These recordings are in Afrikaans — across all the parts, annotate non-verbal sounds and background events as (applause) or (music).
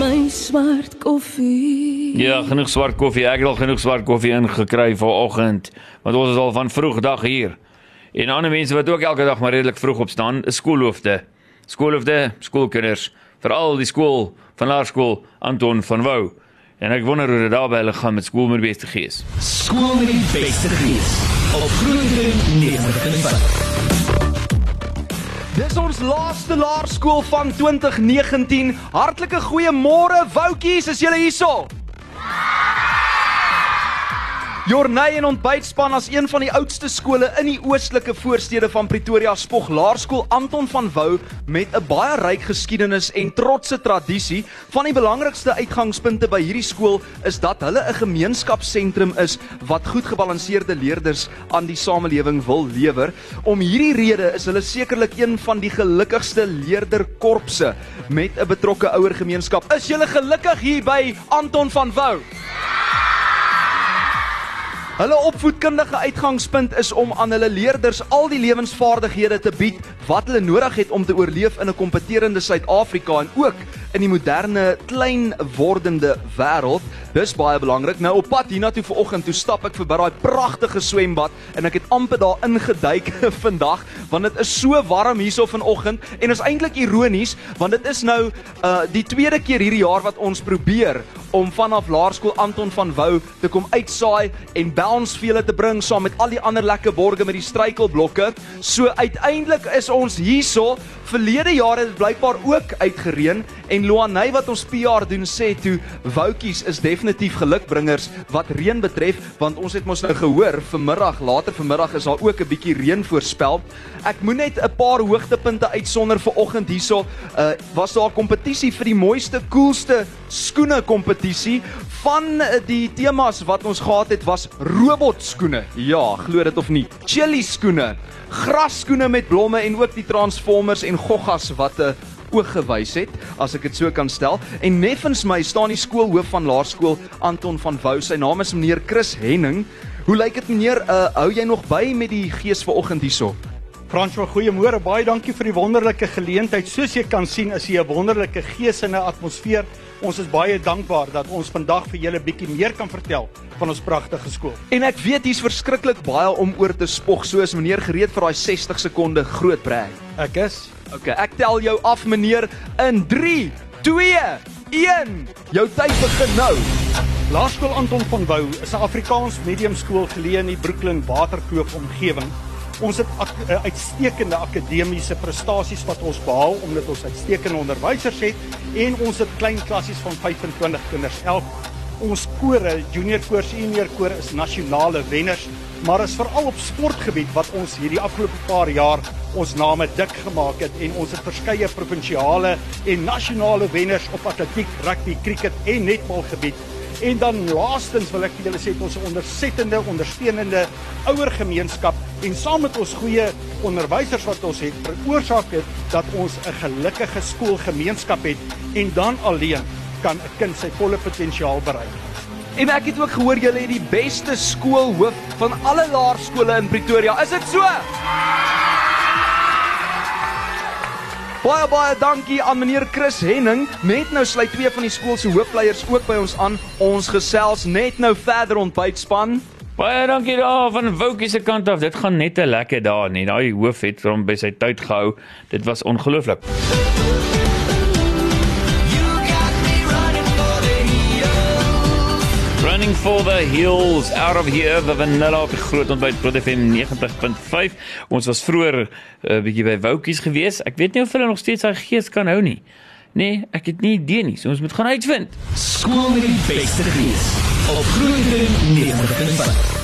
my swart koffie. Ja, genoeg swart koffie. Ek het al genoeg swart koffie ingekry vanoggend, want ons is al van vroegdag hier. En ander mense wat ook elke dag maar redelik vroeg opstaan, is skoolhoofde. Skoolhoofde, skoolkinders, veral die skool van laerskool Anton van Wouw. En ek wonder hoe dit daar by hulle gaan met skool met die beste gees. Skool met die beste gees. Op Groenewoud 90.5. Dis ons laaste laerskool van 2019. Hartlike goeiemôre Woutjies, is julle hierso? Jorney en ontbytspan as een van die oudste skole in die oostelike voorstede van Pretoria spog Laerskool Anton van Wouw met 'n baie ryk geskiedenis en trotse tradisie. Van die belangrikste uitgangspunte by hierdie skool is dat hulle 'n gemeenskapsentrum is wat goed gebalanseerde leerders aan die samelewing wil lewer. Om hierdie rede is hulle sekerlik een van die gelukkigste leerderkorpse met 'n betrokke ouer gemeenskap. Is julle gelukkig hier by Anton van Wouw? Hulle opvoedkundige uitgangspunt is om aan hulle leerders al die lewensvaardighede te bied wat hulle nodig het om te oorleef in 'n kompeterende Suid-Afrika en ook in die moderne klein wordende wêreld. Dis baie belangrik. Nou op pad hiernatoe vanoggend, toe stap ek verby daai pragtige swembad en ek het amper daar ingeduik (laughs) vandag want dit is so warm hierso vanoggend en is eintlik ironies want dit is nou uh die tweede keer hierdie jaar wat ons probeer om vanaf Laerskool Anton van Wouw te kom uitsaai en bounce vir julle te bring saam met al die ander lekker borge met die struikelblokke. So uiteindelik is ons hierso. Verlede jaar het dit blykbaar ook uitgereën en Loaney wat ons PR doen sê toe Woutjies is definitief gelukbringers wat reën betref want ons het mos nou gehoor vanmiddag later vanmiddag is daar ook 'n bietjie reën voorspel. Ek moet net 'n paar hoogtepunte uitsonder vir oggend hierso. Uh was daar 'n kompetisie vir die mooiste, coolste skoene kompetisie van die temas wat ons gehad het was robotskoene. Ja, glo dit of nie. Chili skoene, grasskoene met blomme en ook die Transformers en goggas wat 'n uh, oog gewys het, as ek dit so kan stel. En neffens my staan die skoolhoof van laerskool Anton van Wouw. Sy naam is meneer Chris Henning. Hoe lyk dit meneer? Uh, hou jy nog by met die gees vanoggend hierso? François, goeiemôre. Baie dankie vir die wonderlike geleentheid. Soos jy kan sien, is hier 'n wonderlike gees en 'n atmosfeer. Ons is baie dankbaar dat ons vandag vir julle bietjie meer kan vertel van ons pragtige skool. En ek weet hier's verskriklik baie om oor te spog. So is meneer gereed vir daai 60 sekonde groot brei. Ek is. Okay, ek tel jou af meneer in 3, 2, 1. Jou tyd begin nou. Laerskool Anton van Wouw is 'n Afrikaans mediumskool geleë in die Brooklyn Waterkloof omgewing. Ons het ak uitstekende akademiese prestasies wat ons behaal omdat ons uitstekende onderwysers het en ons het klein klassies van 25 kinders elk. Ons kore, junior koor, senior koor is nasionale wenners, maar is veral op sportgebied wat ons hierdie afgelope paar jaar ons name dik gemaak het en ons het verskeie provinsiale en nasionale wenners op atletiek, rugby, kriket en netbal gebied. En dan laastens wil ek julle sê ons ondersettende, ondersteunende ouer gemeenskap en saam met ons goeie onderwysers wat ons het, veroorsaak dit dat ons 'n gelukkige skoolgemeenskap het en dan alleen kan 'n kind sy volle potensiaal bereik. En ek het ook gehoor julle het die beste skoolhoof van alle laerskole in Pretoria. Is dit so? Baie baie dankie aan meneer Chris Henning. Net nou sluit twee van die skool se hoofleiers ook by ons aan. Ons gesels net nou verder ontbytspan. Baie dankie daar van Woutjie se kant af. Dit gaan net 'n lekker dag nie. Daai hoof het hom by sy tyd gehou. Dit was ongelooflik. Running for the hills out of here the vanilla op die groot ontbyt Groot FM 90.5. Ons was vroeër 'n uh, bietjie by Woutjies gewees. Ek weet nie of hulle nog steeds daai gees kan hou nie. Nee, ek het nie idee nie. So ons moet gaan uitvind. Skool met die beste gees. Op Groot FM 90.5.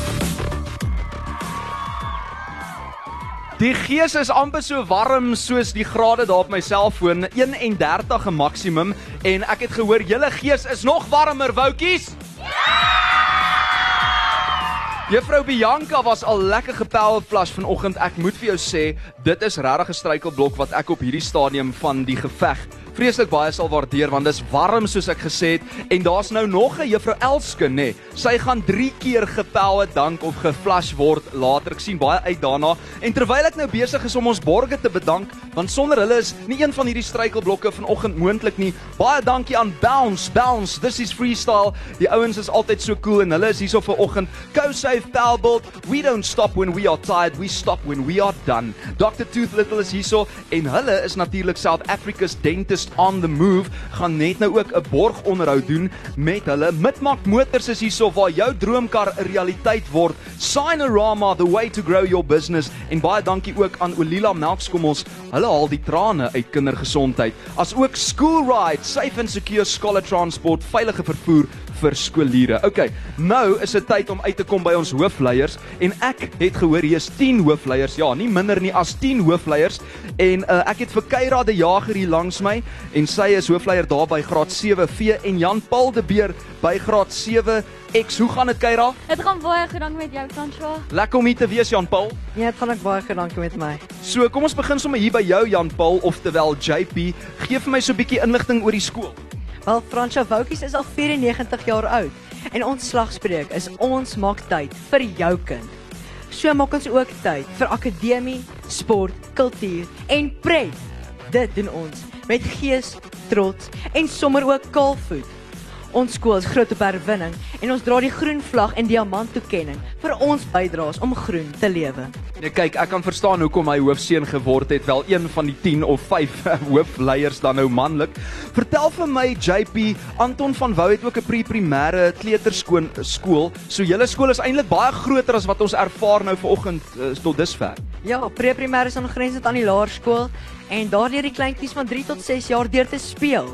Die gees is amper so warm soos die grade daar op my selfoon, 31 maksimum en ek het gehoor julle gees is nog warmer, Woutjies. Juffrou Bianca was al lekker gepower flush vanoggend. Ek moet vir jou sê, dit is regtig 'n struikelblok wat ek op hierdie stadium van die geveg vreeslik baie sal waardeer want dis warm soos ek gesê het en daar's nou nog 'n juffrou Elske nê. Nee. Sy gaan 3 keer gepoue dank of geflash word later. Ek sien baie uit daarna. En terwyl ek nou besig is om ons borgers te bedank, want sonder hulle is nie een van hierdie struikelblokke vanoggend moontlik nie. Baie dankie aan Bounce, Bounce. This is freestyle. Die ouens is altyd so cool en hulle is hier so vanoggend. Go Safe Pelbolt. We don't stop when we are tired. We stop when we are done. Dr Tooth Little is hierso en hulle is natuurlik South Africa's Dentist on the Move. Gaan net nou ook 'n borgonderhoud doen met hulle. Midmark Motors is hierso waar jou droomkar 'n realiteit word. Signarama, the way to grow your business. En baie dankie ook aan Olila Melkskommels. Hulle haal die trane uit kindergesondheid. As ook School Ride, safe and secure scholar transport, veilige vervoer vir skooliere. OK, nou is dit tyd om uit te kom by ons hoofleiers en ek het gehoor hier is 10 hoofleiers. Ja, nie minder nie as 10 hoofleiers en uh, ek het vir Keira de Jager hier langs my en sy is hoofleier daar by graad 7V en Jan Paul de Beer by graad 7X. Hoe gaan dit Keira? Dit gaan baie goed dank met jou François. Lekker om hier te wees Jan Paul. Ja, dit gaan ek baie goed dankie met my. So, kom ons begin sommer hier by jou Jan Paul oftewel JP. Geef vir my so 'n bietjie inligting oor die skool. Wel Fransja Woutjies is al 94 jaar oud en ons slagspreuk is ons maak tyd vir jou kind. So maak ons ook tyd vir akademie, sport, kultuur en pret. Dit doen ons met gees, trots en sommer ook kaalvoet. Ons skool is groot op herwinning en ons dra die groen vlag en diamant toekenning vir ons bydraes om groen te lewe. Nee, kyk, ek kan verstaan hoekom hy hoofseun geword het, wel een van die 10 of 5 (laughs) hoofleiers dan nou manlik. Vertel vir my JP, Anton van Wouw het ook 'n pre-primêre kleuterskool skool. So julle skool is eintlik baie groter as wat ons ervaar nou vanoggend uh, tot dusver. Ja, pre-primêr is aangrensend aan die laerskool en daardeur die kleintjies van 3 tot 6 jaar deur te speel.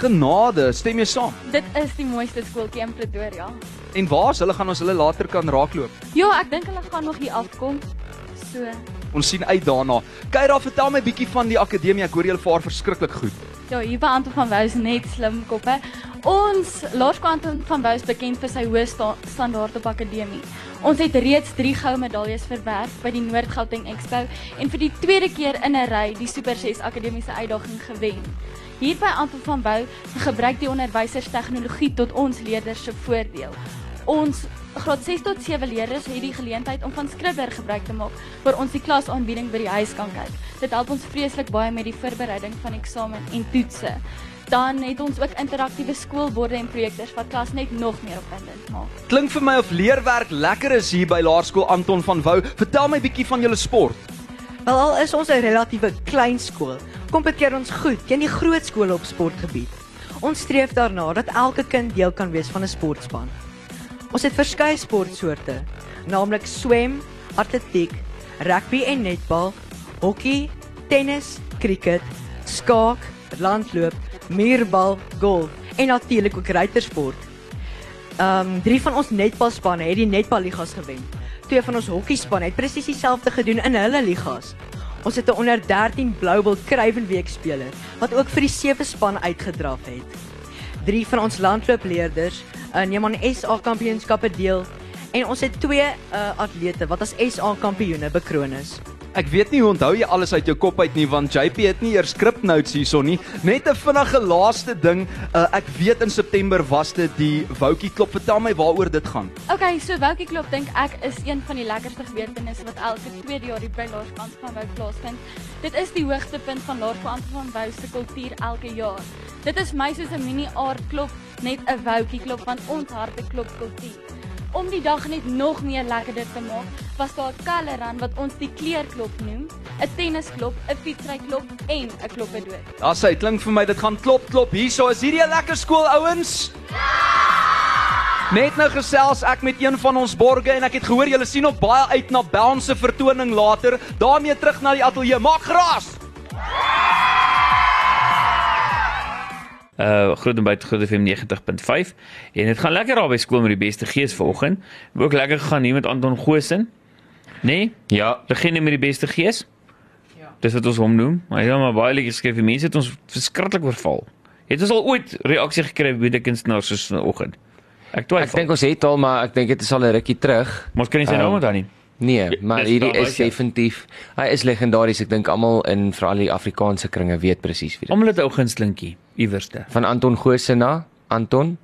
Genade, stem jy saam? Dit is die mooiste skooltjie in Pretoria. En waar is hulle gaan ons hulle later kan raakloop? Ja, ek dink hulle gaan nog hier afkom. So, Ons sien uit daarna. Kyra, vertel my bietjie van die akademie. Ek hoor julle vaar verskriklik goed. ja, hier by Anton van Wouw is net slim koppe. Ons laerskool Anton van Wouw is bekend vir sy hoë sta standaard op akademie. Ons het reeds 3 goue medaljes verwerf by die Noord-Gauteng Expo en vir die tweede keer in 'n ry die Super 6 akademiese uitdaging gewen. Hier by Anton van Wouw gebruik die onderwysers tegnologie tot ons leerders se voordeel. Ons graad 6 tot 7 leerders het die geleentheid om van Skribber gebruik te maak waar ons die klasaanbieding by die huis kan kyk. Dit help ons vreeslik baie met die voorbereiding van eksamen en toetse. Dan het ons ook interaktiewe skoolborde en projektors wat klas net nog meer opwindend maak. Klink vir my of leerwerk lekker is hier by Laerskool Anton van Wouw. Vertel my bietjie van julle sport. Wel al is ons 'n relatiewe klein skool, kompeteer ons goed teen die groot skole op sportgebied. Ons streef daarna dat elke kind deel kan wees van 'n sportspan. Ons het verskeie sportsoorte, naamlik swem, atletiek, rugby en netbal, hokkie, tennis, krieket, skaak, landloop, muurbal, golf en natuurlik ook ruitersport. Um drie van ons netbalspanne het die netballigas gewen. Twee van ons hokkiespanne het presies dieselfde gedoen in hulle ligas. Ons het 'n onder 13 Bluebell Kruivenweek speler wat ook vir die sewe span uitgedraf het. Drie van ons landloopleerders uh, neem aan SA kampioenskappe deel en ons het twee uh, atlete wat as SA kampioene bekroon is. Ek weet nie hoe onthou jy alles uit jou kop uit nie want JP het nie eers script notes hierson nie. Net 'n vinnige laaste ding. Uh, ek weet in September was dit die Woutjie klop. Vertel my waaroor dit gaan. Okay, so Woukie Klop dink ek is een van die lekkerste gebeurtenisse wat elke tweede jaar hier by Laerskool van Wouw plaasvind. Dit is die hoogtepunt van Laerskool van Wouw se kultuur elke jaar. Dit is my soos 'n mini aardklop, net 'n Woukie Klop van ons harte klop kultuur. Om die dag net nog meer lekkerder te maak, was daar 'n kaleran wat ons die kleurklop noem, 'n tennisklop, 'n fietsryklop en 'n kloppedood. Ja, sy klink vir my dit gaan klop klop. Hierso is hierdie 'n lekker skool ouens. Net nou gesels ek met een van ons borgers en ek het gehoor julle sien ook baie uit na Bounce vertoning later. daarmee terug na die ateljee. Maak gras. Uh groot en byt groot FM 90.5 en dit gaan lekker daar by skool met die beste gees vanoggend. Het Ook lekker gegaan hier met Anton Goosen. Nee? Ja, Begin met die beste gees. Ja. Dis wat ons hom noem. Maar hy het maar baie lekker geskryf. Die mense het ons verskriklik oorval. Het ons al ooit reaksie gekry by die kunstenaars soos vanoggend? Ek ek twyfel. dink ons het al, maar ek dink dit is al 'n rukkie terug. ons kan nie sy Ehm, naam onthou nie. Nee, maar Dis hierdie is jy. definitief hy is legendaries. Ek dink almal in veral die Afrikaanse kringe weet presies wie dit Almal het ou gunstelinkie iewerste. Van Anton Gosena, Anton?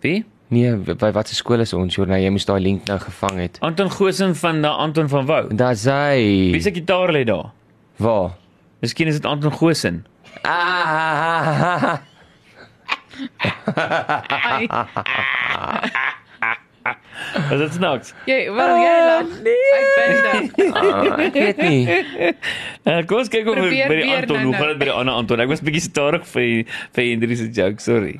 Wie? Nee, by watter skool is ons? Journal, jy moes daai link nou gevang het. Anton Gosen van da Anton van Wouw. Daar's hy. Wie se gitaar lê daar? Waar? Miskien is dit Anton Gosen. Ah, (laughs) Ai, Is dit snaaks? jy, wel jy lag. Nee. (laughs) ah, ek weet nie. Uh, (laughs) kom ons kyk of by die Anton, hoe gaan dit by die ander Anton? Ek was bietjie stadig vir vir Hendrie se joke, sorry.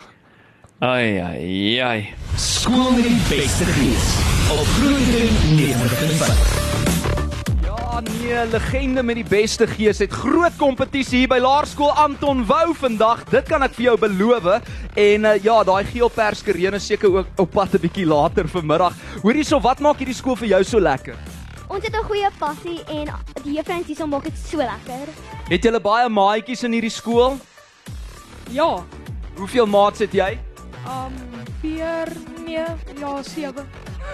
Ai ai ai. Skool met die beste gees. Op Groot FM 90.5. Ja nee, legende met die beste gees het groot kompetisie hier by Laerskool Anton Wou vandag. Dit kan ek vir jou beloof. En uh, ja, daai geel perskerene seker ook op pad 'n bietjie later vanmiddag. Hoor hierso, wat maak hierdie skool vir jou so lekker? Ons het 'n goeie passie en die juffrou hierso maak dit so lekker. Het julle baie maatjies in hierdie skool? Ja. Hoeveel maats het jy? Um vier nee, ja, sewe.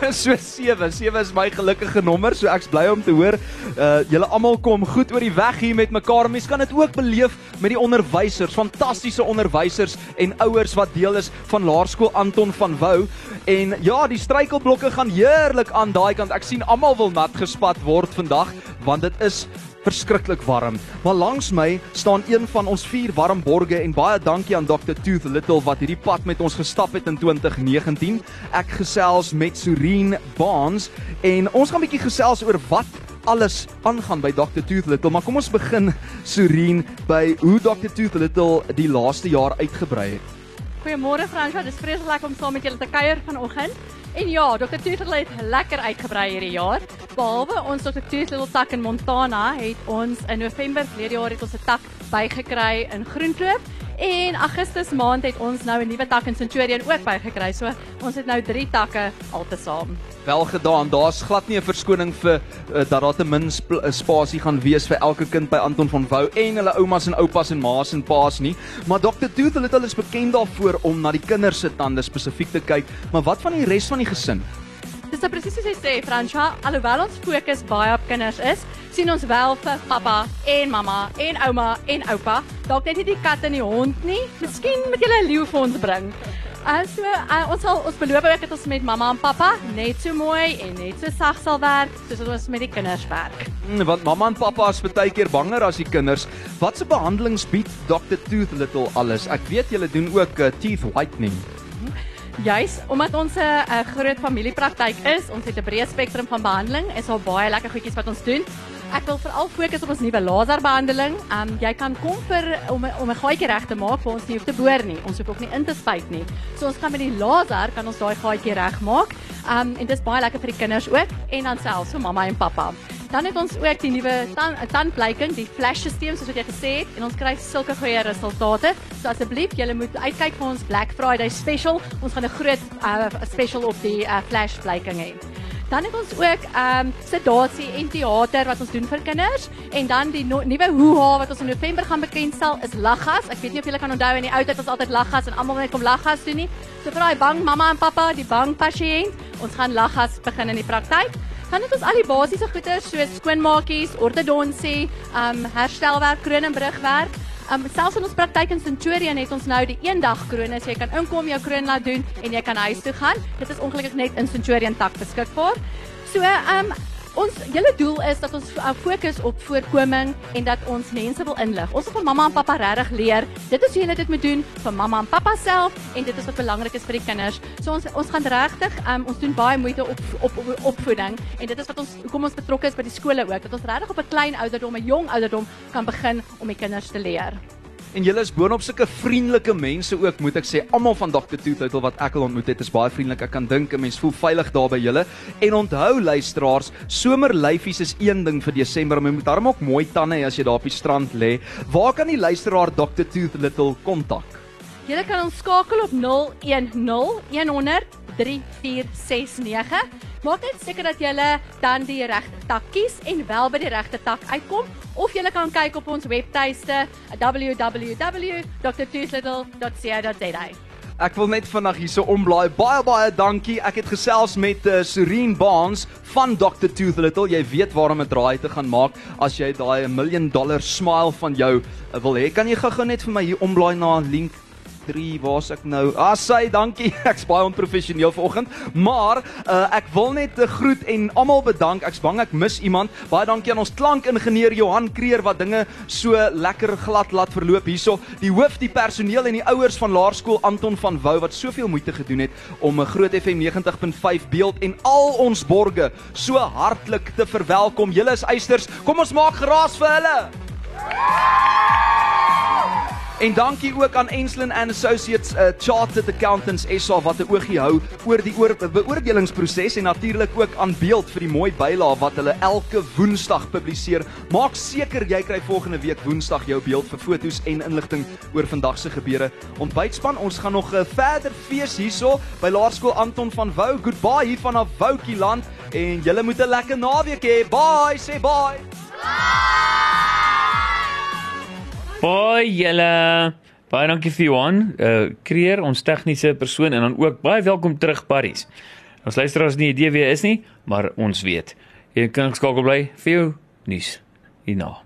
(laughs) so 7. 7 is my gelukkige nommer, so ek's bly om te hoor uh julle almal kom goed oor die weg hier met mekaar. Mens kan dit ook beleef met die onderwysers, fantastiese onderwysers en ouers wat deel is van Laerskool Anton van Wouw. En ja, die struikelblokke gaan heerlik aan daai kant. Ek sien almal wil nat gespat word vandag want dit is verskriklik warm. Maar langs my staan een van ons vier warm borge en baie dankie aan Dr Tooth Little wat hierdie pad met ons gestap het in 2019. Ek gesels met Sureen Baans en ons gaan 'n bietjie gesels oor wat alles aangaan by Dr Tooth Little, maar kom ons begin Sureen by hoe Dr Tooth Little die laaste jaar uitgebrei het. Goeiemôre Franswa, dis vreeslik om saam met julle te kuier vanoggend. En ja, Dr. Tootle het lekker uitgebrei hierdie jaar. Behalwe ons Dr. Tootle tak in Montana het ons in November verlede jaar het ons 'n tak bygekry in Groenkloof en Augustus maand het ons nou 'n nuwe tak in Centurion ook bygekry. So ons het nou 3 takke altesaam. Wel gedaan. Daar's glad nie 'n verskoning vir uh, dat daar te min sp uh, spasie gaan wees vir elke kind by Anton van Wouw en hulle oumas en oupas en ma's en pa's nie. Maar Dr. Tooth hulle is bekend daarvoor om na die kinders se tande spesifiek te kyk. Maar wat van die res van die gesin? Dis nou presies soos jy sê, Franswa, alhoewel ons fokus baie op kinders is, sien ons wel vir pappa en mamma en ouma en oupa. Dalk net nie die kat en die hond nie. Miskien moet jy 'n leeu vir ons bring. Uh, so uh, ons sal ons beloof ook dat ons met mamma en pappa net so mooi en net so sag sal werk soos ons met die kinders werk. Hmm, want mamma en pappa is baie keer banger as die kinders. Watse behandelings bied Dr. Tooth Little alles? Ek weet julle doen ook uh, teeth whitening. Juis omdat ons 'n uh, groot familiepraktyk is, ons het 'n breë spektrum van behandeling, is daar baie lekker goedjies wat ons doen. Ek wil veral fokus op ons nuwe laserbehandeling. Um jy kan kom vir om om 'n gaatjie reg te maak waar ons nie hoef te boor nie. Ons hoef ook nie in te spuit nie. So ons kan met die laser kan ons daai gaatjie regmaak. Um en dit is baie lekker vir die kinders ook en dan selfs vir mamma en pappa. Dan het ons ook die nuwe tan tandblyking, die flash stelsel soos wat jy gesê het en ons kry sulke goeie resultate. So asseblief, julle moet uitkyk vir ons Black Friday special. Ons gaan 'n groot uh, special op die uh, flash blyking hê. Dan het ons ook ehm um, sedasie en teater wat ons doen vir kinders en dan die no nuwe hoeha wat ons in November gaan bekendstel is laggas. Ek weet nie of julle kan onthou in die ou tyd was altyd laggas en almal net kom laggas doen nie. So vir daai bang mamma en pappa, die bang pasiënt, ons gaan laggas begin in die praktyk. Dan het ons al die basiese goeder soos skoonmaakies, ortodonsie, ehm um, herstelwerk, kroon en brugwerk. Um, selfs in ons praktyk in Centurion het ons nou die eendag krone, so jy kan inkom, jou kroon laat doen en jy kan huis toe gaan. Dit is ongelukkig net in Centurion tak beskikbaar. So, um ons hele doel is dat ons uh, fokus op voorkoming en dat ons mense wil inlig. Ons wil vir mamma en pappa regtig leer. Dit is hoe jy dit moet doen vir mamma en pappa self en dit is wat belangrik is vir die kinders. So ons ons gaan regtig um ons doen baie moeite op op, op opvoeding en dit is wat ons hoekom ons betrokke is by die skole ook dat ons regtig op 'n klein ouderdom, 'n jong ouderdom kan begin om die kinders te leer. En julle is boonop sulke vriendelike mense ook, moet ek sê. Almal van Dr. Tooth Little wat ek al ontmoet het, is baie vriendelik. Ek kan dink 'n mens voel veilig daar by julle. En onthou luisteraars, somerlyfies is een ding vir Desember, maar jy moet darm ook mooi tande hê as jy daar op die strand lê. Waar kan die luisteraar Dr. Tooth Little kontak? Julle kan ons skakel op 010 100 3469. Maak net seker dat julle dan die regte tak kies en wel by die regte tak uitkom of julle kan kyk op ons webtuiste www.drtoothlittle.co.za. Ek wil net vinnig hierso omblaai. Baie baie dankie. Ek het gesels met uh, Serene Barnes van Dr Tooth Little. Jy weet waarom 'n draai te gaan maak as jy daai 'n million dollar smile van jou uh, wil hê. Kan jy gou-gou net vir my hier omblaai na link 3 waar's ek nou? Ah, sy, dankie. (laughs) Ek's baie onprofessioneel vanoggend, maar uh, ek wil net 'n groet en almal bedank. Ek's bang ek mis iemand. Baie dankie aan ons klankingenieur Johan Kreer wat dinge so lekker glad laat verloop hierso. Die hoof, die personeel en die ouers van Laerskool Anton van Wouw wat soveel moeite gedoen het om 'n Groot FM 90.5 beeld en al ons borge so hartlik te verwelkom. Julle is eisters. Kom ons maak geraas vir hulle. En dankie ook aan Enslin and Associates uh, Chartered Accountants SA wat 'n oogie hou oor die oor, beoordelingsproses en natuurlik ook aan beeld vir die mooi bylae wat hulle elke Woensdag publiseer. Maak seker jy kry volgende week Woensdag jou beeld vir fotos en inligting oor vandag se gebeure. Ontbytspan, ons gaan nog 'n verder fees hierso by Laerskool Anton van Wouw. Goodbye hier vanaf Woutjie land en julle moet 'n lekker naweek hê. Bye, sê bye. Bye. Baie julle. Baie dankie vir Johan, uh kreer ons tegniese persoon en dan ook baie welkom terug Paris. Ons luisteraars nie idee wie is nie, maar ons weet. Jy kan skakel bly vir jou nuus hierna.